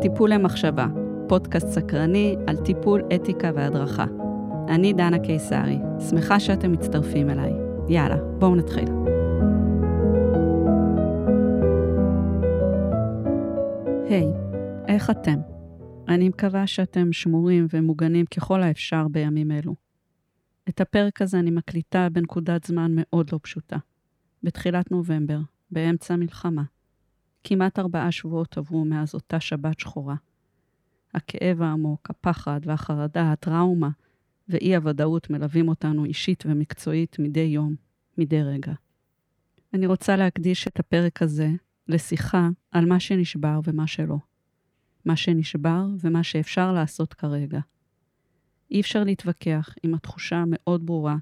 טיפול למחשבה, פודקאסט סקרני על טיפול, אתיקה והדרכה. אני דנה קיסרי, שמחה שאתם מצטרפים אליי. יאללה, בואו נתחיל. היי, hey, איך אתם? אני מקווה שאתם שמורים ומוגנים ככל האפשר בימים אלו. את הפרק הזה אני מקליטה בנקודת זמן מאוד לא פשוטה. בתחילת נובמבר, באמצע מלחמה. כמעט ארבעה שבועות עברו מאז אותה שבת שחורה. הכאב העמוק, הפחד והחרדה, הטראומה ואי-הוודאות מלווים אותנו אישית ומקצועית מדי יום, מדי רגע. אני רוצה להקדיש את הפרק הזה לשיחה על מה שנשבר ומה שלא. מה שנשבר ומה שאפשר לעשות כרגע. אי אפשר להתווכח עם התחושה המאוד ברורה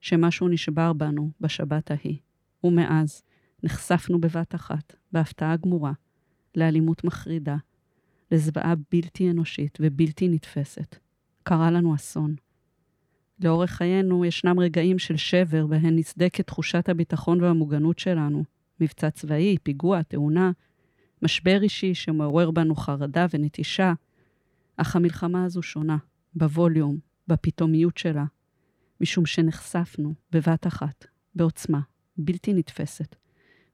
שמשהו נשבר בנו בשבת ההיא, ומאז נחשפנו בבת אחת, בהפתעה גמורה, לאלימות מחרידה, לזוועה בלתי אנושית ובלתי נתפסת. קרה לנו אסון. לאורך חיינו ישנם רגעים של שבר בהן נסדקת תחושת הביטחון והמוגנות שלנו, מבצע צבאי, פיגוע, תאונה, משבר אישי שמעורר בנו חרדה ונטישה, אך המלחמה הזו שונה, בווליום, בפתאומיות שלה, משום שנחשפנו בבת אחת, בעוצמה, בלתי נתפסת.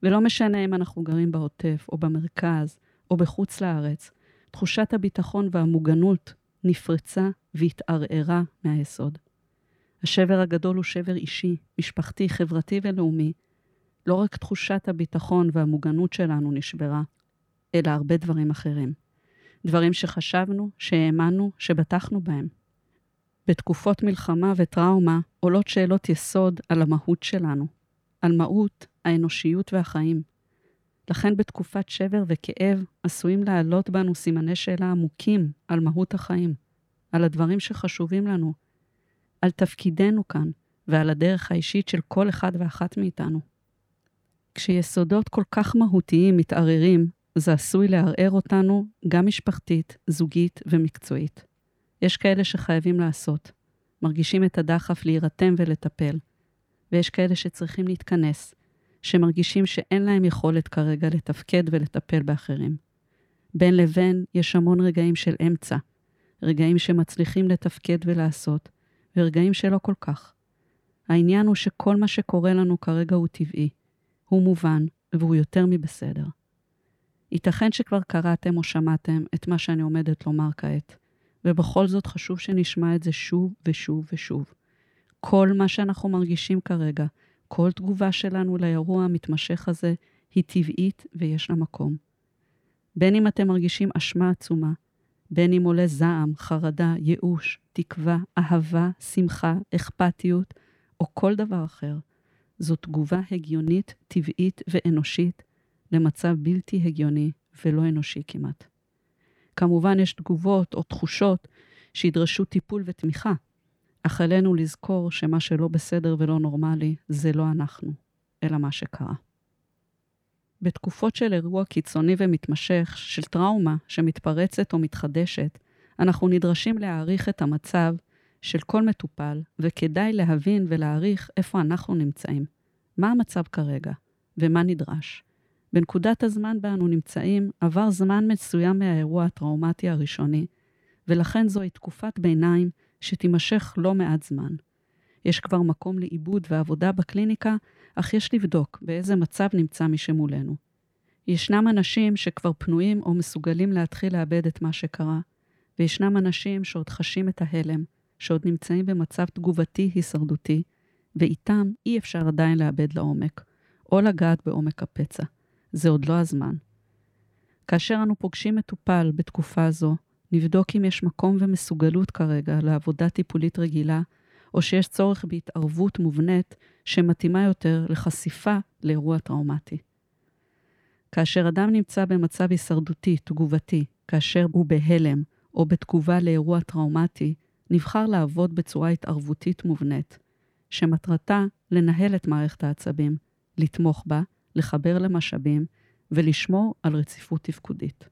ולא משנה אם אנחנו גרים בעוטף, או במרכז, או בחוץ לארץ, תחושת הביטחון והמוגנות נפרצה והתערערה מהיסוד. השבר הגדול הוא שבר אישי, משפחתי, חברתי ולאומי. לא רק תחושת הביטחון והמוגנות שלנו נשברה, אלא הרבה דברים אחרים. דברים שחשבנו, שהאמנו, שבטחנו בהם. בתקופות מלחמה וטראומה עולות שאלות יסוד על המהות שלנו, על מהות האנושיות והחיים. לכן בתקופת שבר וכאב עשויים לעלות בנו סימני שאלה עמוקים על מהות החיים, על הדברים שחשובים לנו, על תפקידנו כאן ועל הדרך האישית של כל אחד ואחת מאיתנו. כשיסודות כל כך מהותיים מתערערים, זה עשוי לערער אותנו גם משפחתית, זוגית ומקצועית. יש כאלה שחייבים לעשות, מרגישים את הדחף להירתם ולטפל, ויש כאלה שצריכים להתכנס, שמרגישים שאין להם יכולת כרגע לתפקד ולטפל באחרים. בין לבין יש המון רגעים של אמצע, רגעים שמצליחים לתפקד ולעשות, ורגעים שלא כל כך. העניין הוא שכל מה שקורה לנו כרגע הוא טבעי, הוא מובן, והוא יותר מבסדר. ייתכן שכבר קראתם או שמעתם את מה שאני עומדת לומר כעת, ובכל זאת חשוב שנשמע את זה שוב ושוב ושוב. כל מה שאנחנו מרגישים כרגע, כל תגובה שלנו לאירוע המתמשך הזה, היא טבעית ויש לה מקום. בין אם אתם מרגישים אשמה עצומה, בין אם עולה זעם, חרדה, ייאוש, תקווה, אהבה, שמחה, אכפתיות, או כל דבר אחר, זו תגובה הגיונית, טבעית ואנושית למצב בלתי הגיוני ולא אנושי כמעט. כמובן יש תגובות או תחושות שידרשו טיפול ותמיכה, אך עלינו לזכור שמה שלא בסדר ולא נורמלי זה לא אנחנו, אלא מה שקרה. בתקופות של אירוע קיצוני ומתמשך, של טראומה שמתפרצת או מתחדשת, אנחנו נדרשים להעריך את המצב של כל מטופל, וכדאי להבין ולהעריך איפה אנחנו נמצאים, מה המצב כרגע ומה נדרש. בנקודת הזמן בה אנו נמצאים, עבר זמן מסוים מהאירוע הטראומטי הראשוני, ולכן זוהי תקופת ביניים שתימשך לא מעט זמן. יש כבר מקום לעיבוד ועבודה בקליניקה, אך יש לבדוק באיזה מצב נמצא מי שמולנו. ישנם אנשים שכבר פנויים או מסוגלים להתחיל לאבד את מה שקרה, וישנם אנשים שעוד חשים את ההלם, שעוד נמצאים במצב תגובתי הישרדותי, ואיתם אי אפשר עדיין לאבד לעומק, או לגעת בעומק הפצע. זה עוד לא הזמן. כאשר אנו פוגשים מטופל בתקופה זו, נבדוק אם יש מקום ומסוגלות כרגע לעבודה טיפולית רגילה, או שיש צורך בהתערבות מובנית שמתאימה יותר לחשיפה לאירוע טראומטי. כאשר אדם נמצא במצב הישרדותי, תגובתי, כאשר הוא בהלם או בתגובה לאירוע טראומטי, נבחר לעבוד בצורה התערבותית מובנית, שמטרתה לנהל את מערכת העצבים, לתמוך בה, לחבר למשאבים ולשמור על רציפות תפקודית.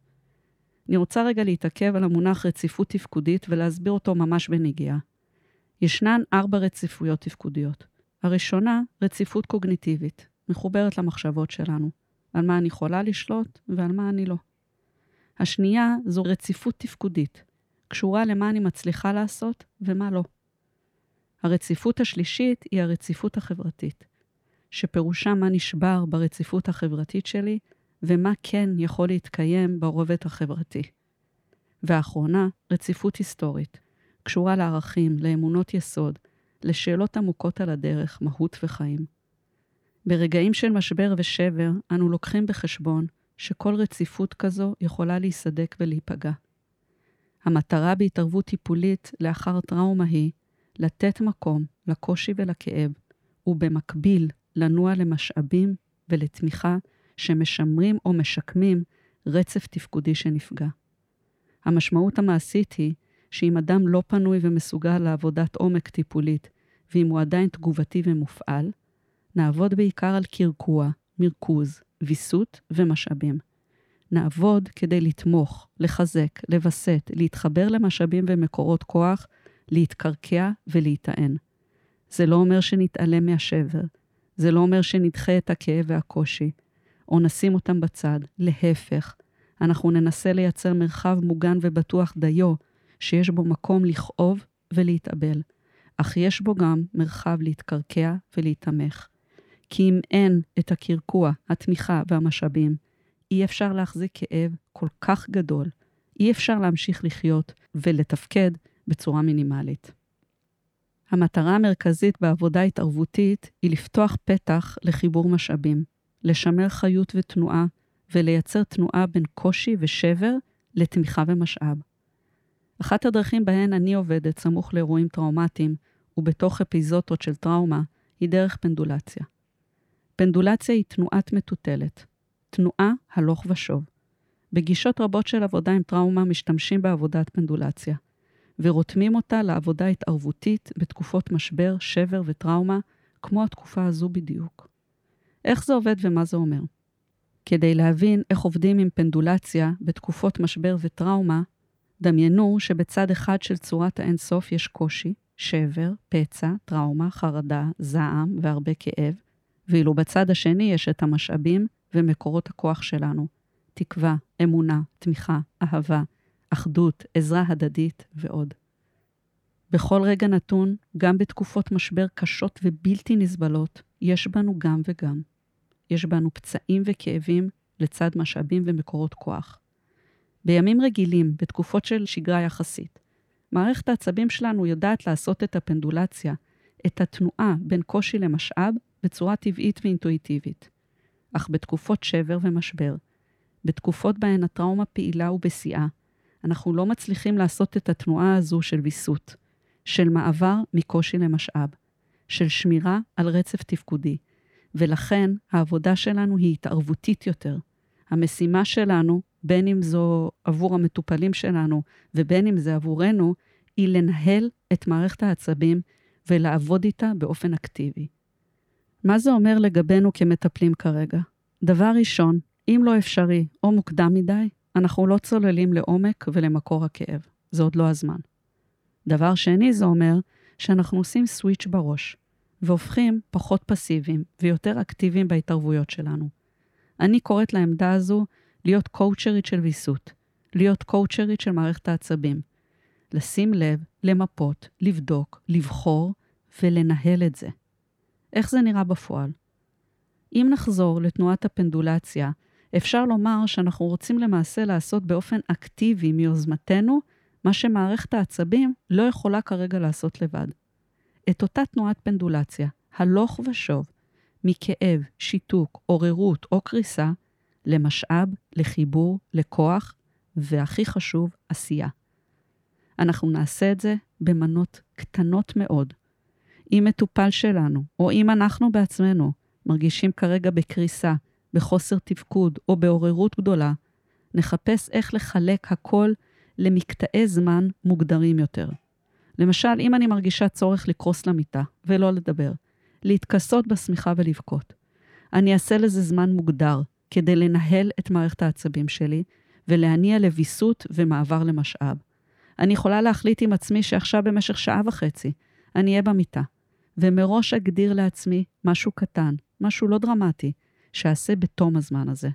אני רוצה רגע להתעכב על המונח רציפות תפקודית ולהסביר אותו ממש בנגיעה. ישנן ארבע רציפויות תפקודיות. הראשונה, רציפות קוגניטיבית, מחוברת למחשבות שלנו, על מה אני יכולה לשלוט ועל מה אני לא. השנייה זו רציפות תפקודית, קשורה למה אני מצליחה לעשות ומה לא. הרציפות השלישית היא הרציפות החברתית, שפירושה מה נשבר ברציפות החברתית שלי ומה כן יכול להתקיים ברובד החברתי. והאחרונה, רציפות היסטורית, קשורה לערכים, לאמונות יסוד, לשאלות עמוקות על הדרך, מהות וחיים. ברגעים של משבר ושבר, אנו לוקחים בחשבון שכל רציפות כזו יכולה להיסדק ולהיפגע. המטרה בהתערבות טיפולית לאחר טראומה היא לתת מקום לקושי ולכאב, ובמקביל לנוע למשאבים ולתמיכה שמשמרים או משקמים רצף תפקודי שנפגע. המשמעות המעשית היא שאם אדם לא פנוי ומסוגל לעבודת עומק טיפולית, ואם הוא עדיין תגובתי ומופעל, נעבוד בעיקר על קרקוע, מרכוז, ויסות ומשאבים. נעבוד כדי לתמוך, לחזק, לווסת, להתחבר למשאבים ומקורות כוח, להתקרקע ולהיטען. זה לא אומר שנתעלם מהשבר, זה לא אומר שנדחה את הכאב והקושי, או נשים אותם בצד, להפך, אנחנו ננסה לייצר מרחב מוגן ובטוח דיו, שיש בו מקום לכאוב ולהתאבל, אך יש בו גם מרחב להתקרקע ולהיתמך. כי אם אין את הקרקוע, התמיכה והמשאבים, אי אפשר להחזיק כאב כל כך גדול, אי אפשר להמשיך לחיות ולתפקד בצורה מינימלית. המטרה המרכזית בעבודה התערבותית היא לפתוח פתח לחיבור משאבים, לשמר חיות ותנועה ולייצר תנועה בין קושי ושבר לתמיכה ומשאב. אחת הדרכים בהן אני עובדת סמוך לאירועים טראומטיים ובתוך אפיזוטות של טראומה היא דרך פנדולציה. פנדולציה היא תנועת מטוטלת, תנועה הלוך ושוב. בגישות רבות של עבודה עם טראומה משתמשים בעבודת פנדולציה, ורותמים אותה לעבודה התערבותית בתקופות משבר, שבר וטראומה, כמו התקופה הזו בדיוק. איך זה עובד ומה זה אומר? כדי להבין איך עובדים עם פנדולציה בתקופות משבר וטראומה, דמיינו שבצד אחד של צורת האינסוף יש קושי, שבר, פצע, טראומה, חרדה, זעם והרבה כאב, ואילו בצד השני יש את המשאבים ומקורות הכוח שלנו, תקווה, אמונה, תמיכה, אהבה, אחדות, עזרה הדדית ועוד. בכל רגע נתון, גם בתקופות משבר קשות ובלתי נסבלות, יש בנו גם וגם. יש בנו פצעים וכאבים לצד משאבים ומקורות כוח. בימים רגילים, בתקופות של שגרה יחסית, מערכת העצבים שלנו יודעת לעשות את הפנדולציה, את התנועה בין קושי למשאב, בצורה טבעית ואינטואיטיבית. אך בתקופות שבר ומשבר, בתקופות בהן הטראומה פעילה ובשיאה, אנחנו לא מצליחים לעשות את התנועה הזו של ויסות, של מעבר מקושי למשאב, של שמירה על רצף תפקודי, ולכן העבודה שלנו היא התערבותית יותר. המשימה שלנו, בין אם זו עבור המטופלים שלנו ובין אם זה עבורנו, היא לנהל את מערכת העצבים ולעבוד איתה באופן אקטיבי. מה זה אומר לגבינו כמטפלים כרגע? דבר ראשון, אם לא אפשרי או מוקדם מדי, אנחנו לא צוללים לעומק ולמקור הכאב. זה עוד לא הזמן. דבר שני, זה אומר שאנחנו עושים סוויץ' בראש. והופכים פחות פסיביים ויותר אקטיביים בהתערבויות שלנו. אני קוראת לעמדה הזו להיות קואוצ'רית של ויסות, להיות קואוצ'רית של מערכת העצבים. לשים לב, למפות, לבדוק, לבחור ולנהל את זה. איך זה נראה בפועל? אם נחזור לתנועת הפנדולציה, אפשר לומר שאנחנו רוצים למעשה לעשות באופן אקטיבי מיוזמתנו מה שמערכת העצבים לא יכולה כרגע לעשות לבד. את אותה תנועת פנדולציה, הלוך ושוב, מכאב, שיתוק, עוררות או קריסה, למשאב, לחיבור, לכוח, והכי חשוב, עשייה. אנחנו נעשה את זה במנות קטנות מאוד. אם מטופל שלנו, או אם אנחנו בעצמנו, מרגישים כרגע בקריסה, בחוסר תפקוד או בעוררות גדולה, נחפש איך לחלק הכל למקטעי זמן מוגדרים יותר. למשל, אם אני מרגישה צורך לקרוס למיטה ולא לדבר, להתכסות בשמיכה ולבכות, אני אעשה לזה זמן מוגדר כדי לנהל את מערכת העצבים שלי ולהניע לוויסות ומעבר למשאב. אני יכולה להחליט עם עצמי שעכשיו במשך שעה וחצי אני אהיה במיטה, ומראש אגדיר לעצמי משהו קטן, משהו לא דרמטי, שאעשה בתום הזמן הזה.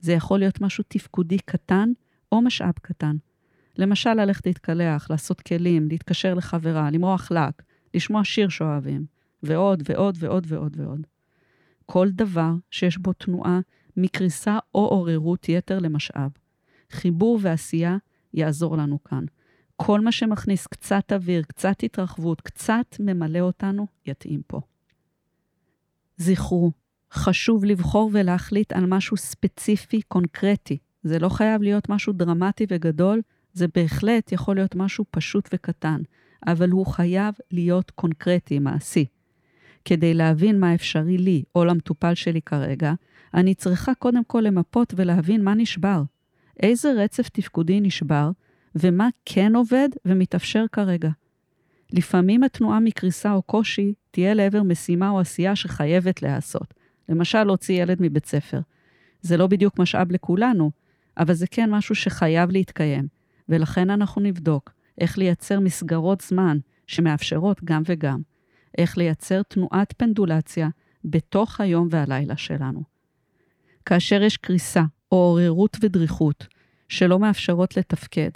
זה יכול להיות משהו תפקודי קטן או משאב קטן. למשל, ללכת להתקלח, לעשות כלים, להתקשר לחברה, למרוח לק, לשמוע שיר שאוהבים, ועוד ועוד ועוד ועוד ועוד. כל דבר שיש בו תנועה מקריסה או עוררות יתר למשאב. חיבור ועשייה יעזור לנו כאן. כל מה שמכניס קצת אוויר, קצת התרחבות, קצת ממלא אותנו, יתאים פה. זכרו, חשוב לבחור ולהחליט על משהו ספציפי, קונקרטי. זה לא חייב להיות משהו דרמטי וגדול, זה בהחלט יכול להיות משהו פשוט וקטן, אבל הוא חייב להיות קונקרטי, מעשי. כדי להבין מה אפשרי לי או למטופל שלי כרגע, אני צריכה קודם כל למפות ולהבין מה נשבר. איזה רצף תפקודי נשבר, ומה כן עובד ומתאפשר כרגע. לפעמים התנועה מקריסה או קושי תהיה לעבר משימה או עשייה שחייבת להיעשות. למשל, להוציא ילד מבית ספר. זה לא בדיוק משאב לכולנו, אבל זה כן משהו שחייב להתקיים, ולכן אנחנו נבדוק איך לייצר מסגרות זמן שמאפשרות גם וגם. איך לייצר תנועת פנדולציה בתוך היום והלילה שלנו. כאשר יש קריסה או עוררות ודריכות שלא מאפשרות לתפקד,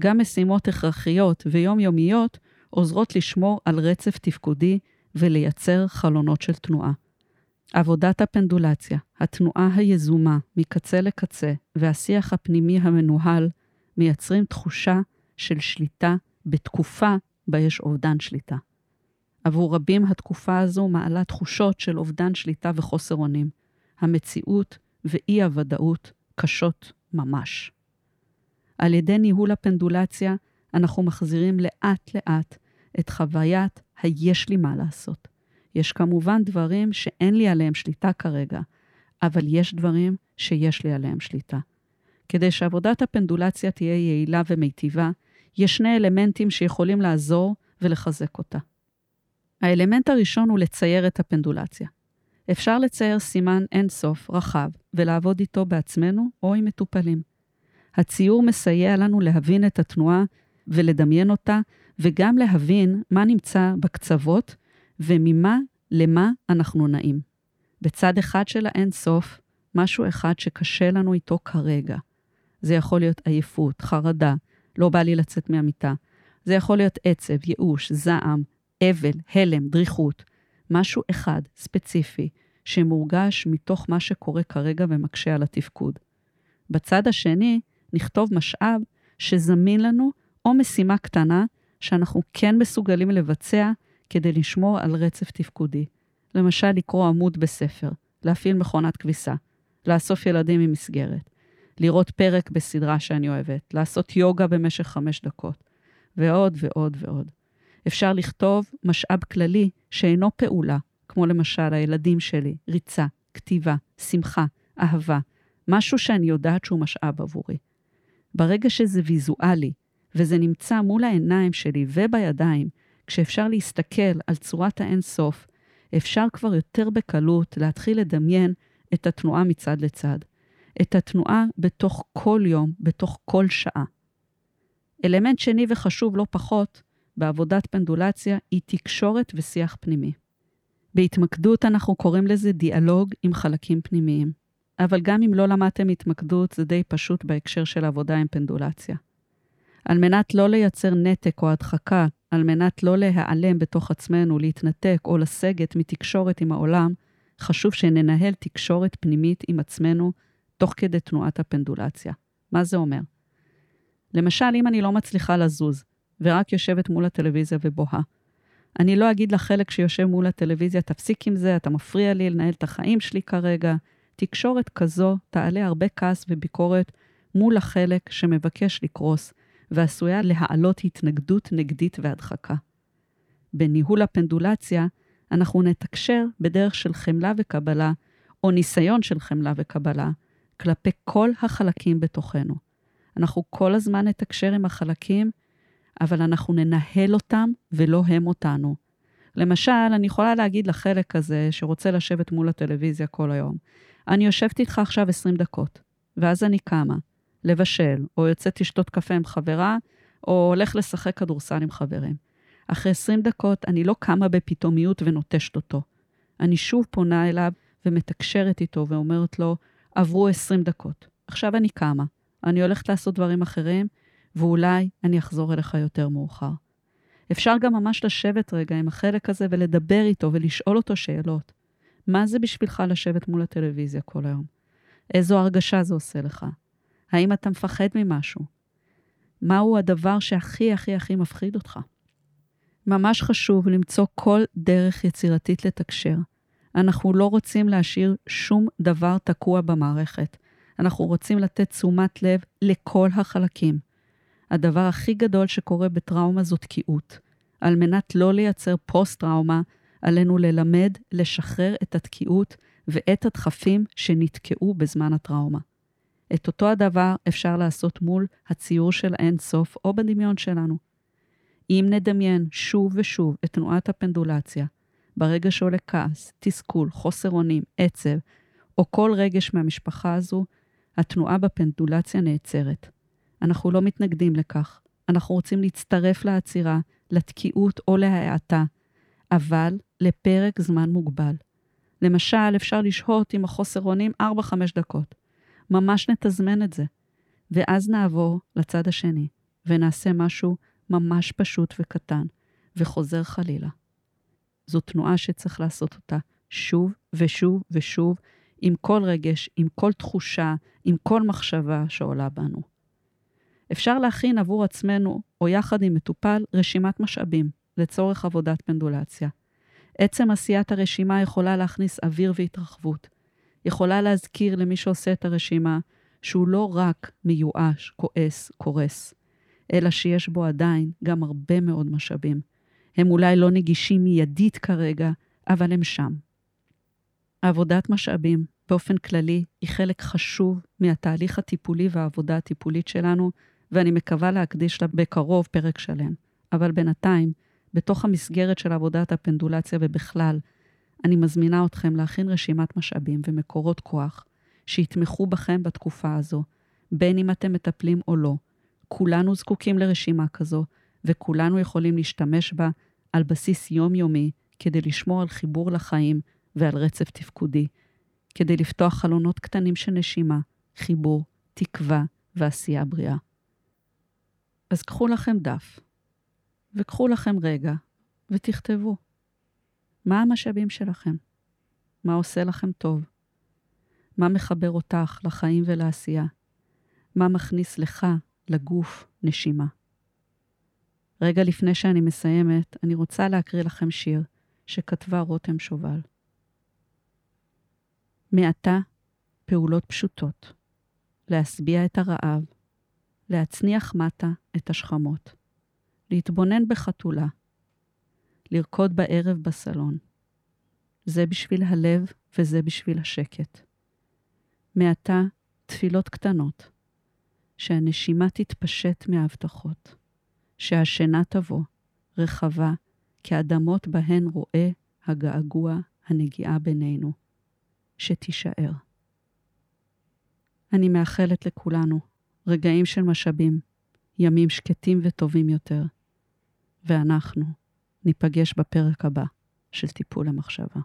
גם משימות הכרחיות ויומיומיות עוזרות לשמור על רצף תפקודי ולייצר חלונות של תנועה. עבודת הפנדולציה, התנועה היזומה מקצה לקצה והשיח הפנימי המנוהל מייצרים תחושה של שליטה בתקופה בה יש אובדן שליטה. עבור רבים התקופה הזו מעלה תחושות של אובדן שליטה וחוסר אונים. המציאות ואי-הוודאות קשות ממש. על ידי ניהול הפנדולציה, אנחנו מחזירים לאט-לאט את חוויית היש לי מה לעשות. יש כמובן דברים שאין לי עליהם שליטה כרגע, אבל יש דברים שיש לי עליהם שליטה. כדי שעבודת הפנדולציה תהיה יעילה ומיטיבה, יש שני אלמנטים שיכולים לעזור ולחזק אותה. האלמנט הראשון הוא לצייר את הפנדולציה. אפשר לצייר סימן אינסוף רחב ולעבוד איתו בעצמנו או עם מטופלים. הציור מסייע לנו להבין את התנועה ולדמיין אותה, וגם להבין מה נמצא בקצוות וממה למה אנחנו נעים. בצד אחד של האינסוף, משהו אחד שקשה לנו איתו כרגע. זה יכול להיות עייפות, חרדה, לא בא לי לצאת מהמיטה. זה יכול להיות עצב, ייאוש, זעם, אבל, הלם, דריכות. משהו אחד, ספציפי, שמורגש מתוך מה שקורה כרגע ומקשה על התפקוד. בצד השני, נכתוב משאב שזמין לנו או משימה קטנה שאנחנו כן מסוגלים לבצע כדי לשמור על רצף תפקודי. למשל, לקרוא עמוד בספר, להפעיל מכונת כביסה, לאסוף ילדים ממסגרת, לראות פרק בסדרה שאני אוהבת, לעשות יוגה במשך חמש דקות, ועוד ועוד ועוד. אפשר לכתוב משאב כללי שאינו פעולה, כמו למשל הילדים שלי, ריצה, כתיבה, שמחה, אהבה, משהו שאני יודעת שהוא משאב עבורי. ברגע שזה ויזואלי, וזה נמצא מול העיניים שלי ובידיים, כשאפשר להסתכל על צורת האינסוף, אפשר כבר יותר בקלות להתחיל לדמיין את התנועה מצד לצד. את התנועה בתוך כל יום, בתוך כל שעה. אלמנט שני וחשוב לא פחות בעבודת פנדולציה היא תקשורת ושיח פנימי. בהתמקדות אנחנו קוראים לזה דיאלוג עם חלקים פנימיים. אבל גם אם לא למדתם התמקדות, זה די פשוט בהקשר של עבודה עם פנדולציה. על מנת לא לייצר נתק או הדחקה, על מנת לא להיעלם בתוך עצמנו, להתנתק או לסגת מתקשורת עם העולם, חשוב שננהל תקשורת פנימית עם עצמנו תוך כדי תנועת הפנדולציה. מה זה אומר? למשל, אם אני לא מצליחה לזוז, ורק יושבת מול הטלוויזיה ובוהה, אני לא אגיד לחלק שיושב מול הטלוויזיה, תפסיק עם זה, אתה מפריע לי לנהל את החיים שלי כרגע, תקשורת כזו תעלה הרבה כעס וביקורת מול החלק שמבקש לקרוס, ועשויה להעלות התנגדות נגדית והדחקה. בניהול הפנדולציה, אנחנו נתקשר בדרך של חמלה וקבלה, או ניסיון של חמלה וקבלה, כלפי כל החלקים בתוכנו. אנחנו כל הזמן נתקשר עם החלקים, אבל אנחנו ננהל אותם ולא הם אותנו. למשל, אני יכולה להגיד לחלק הזה שרוצה לשבת מול הטלוויזיה כל היום, אני יושבת איתך עכשיו 20 דקות, ואז אני קמה, לבשל, או יוצאת לשתות קפה עם חברה, או הולך לשחק כדורסל עם חברים. אחרי 20 דקות אני לא קמה בפתאומיות ונוטשת אותו. אני שוב פונה אליו ומתקשרת איתו ואומרת לו, עברו 20 דקות, עכשיו אני קמה, אני הולכת לעשות דברים אחרים, ואולי אני אחזור אליך יותר מאוחר. אפשר גם ממש לשבת רגע עם החלק הזה ולדבר איתו ולשאול אותו שאלות. מה זה בשבילך לשבת מול הטלוויזיה כל היום? איזו הרגשה זה עושה לך? האם אתה מפחד ממשהו? מהו הדבר שהכי הכי הכי מפחיד אותך? ממש חשוב למצוא כל דרך יצירתית לתקשר. אנחנו לא רוצים להשאיר שום דבר תקוע במערכת. אנחנו רוצים לתת תשומת לב לכל החלקים. הדבר הכי גדול שקורה בטראומה זו תקיעות. על מנת לא לייצר פוסט-טראומה, עלינו ללמד לשחרר את התקיעות ואת הדחפים שנתקעו בזמן הטראומה. את אותו הדבר אפשר לעשות מול הציור של האין סוף או בדמיון שלנו. אם נדמיין שוב ושוב את תנועת הפנדולציה, ברגע שעולה כעס, תסכול, חוסר אונים, עצב, או כל רגש מהמשפחה הזו, התנועה בפנדולציה נעצרת. אנחנו לא מתנגדים לכך, אנחנו רוצים להצטרף לעצירה, לתקיעות או להאטה, אבל לפרק זמן מוגבל. למשל, אפשר לשהות עם החוסר אונים 4-5 דקות. ממש נתזמן את זה. ואז נעבור לצד השני, ונעשה משהו ממש פשוט וקטן, וחוזר חלילה. זו תנועה שצריך לעשות אותה שוב ושוב ושוב, עם כל רגש, עם כל תחושה, עם כל מחשבה שעולה בנו. אפשר להכין עבור עצמנו, או יחד עם מטופל, רשימת משאבים לצורך עבודת פנדולציה. עצם עשיית הרשימה יכולה להכניס אוויר והתרחבות. יכולה להזכיר למי שעושה את הרשימה שהוא לא רק מיואש, כועס, קורס, אלא שיש בו עדיין גם הרבה מאוד משאבים. הם אולי לא נגישים מיידית כרגע, אבל הם שם. עבודת משאבים, באופן כללי, היא חלק חשוב מהתהליך הטיפולי והעבודה הטיפולית שלנו, ואני מקווה להקדיש לה בקרוב פרק שלם. אבל בינתיים, בתוך המסגרת של עבודת הפנדולציה ובכלל, אני מזמינה אתכם להכין רשימת משאבים ומקורות כוח שיתמכו בכם בתקופה הזו, בין אם אתם מטפלים או לא. כולנו זקוקים לרשימה כזו, וכולנו יכולים להשתמש בה על בסיס יומיומי כדי לשמור על חיבור לחיים ועל רצף תפקודי, כדי לפתוח חלונות קטנים של נשימה, חיבור, תקווה ועשייה בריאה. אז קחו לכם דף, וקחו לכם רגע, ותכתבו. מה המשאבים שלכם? מה עושה לכם טוב? מה מחבר אותך לחיים ולעשייה? מה מכניס לך, לגוף, נשימה? רגע לפני שאני מסיימת, אני רוצה להקריא לכם שיר שכתבה רותם שובל. מעתה, פעולות פשוטות. להשביע את הרעב, להצניח מטה את השכמות, להתבונן בחתולה, לרקוד בערב בסלון. זה בשביל הלב וזה בשביל השקט. מעתה, תפילות קטנות, שהנשימה תתפשט מההבטחות, שהשינה תבוא, רחבה, כאדמות בהן רואה הגעגוע, הנגיעה בינינו, שתישאר. אני מאחלת לכולנו רגעים של משאבים, ימים שקטים וטובים יותר, ואנחנו ניפגש בפרק הבא של טיפול המחשבה.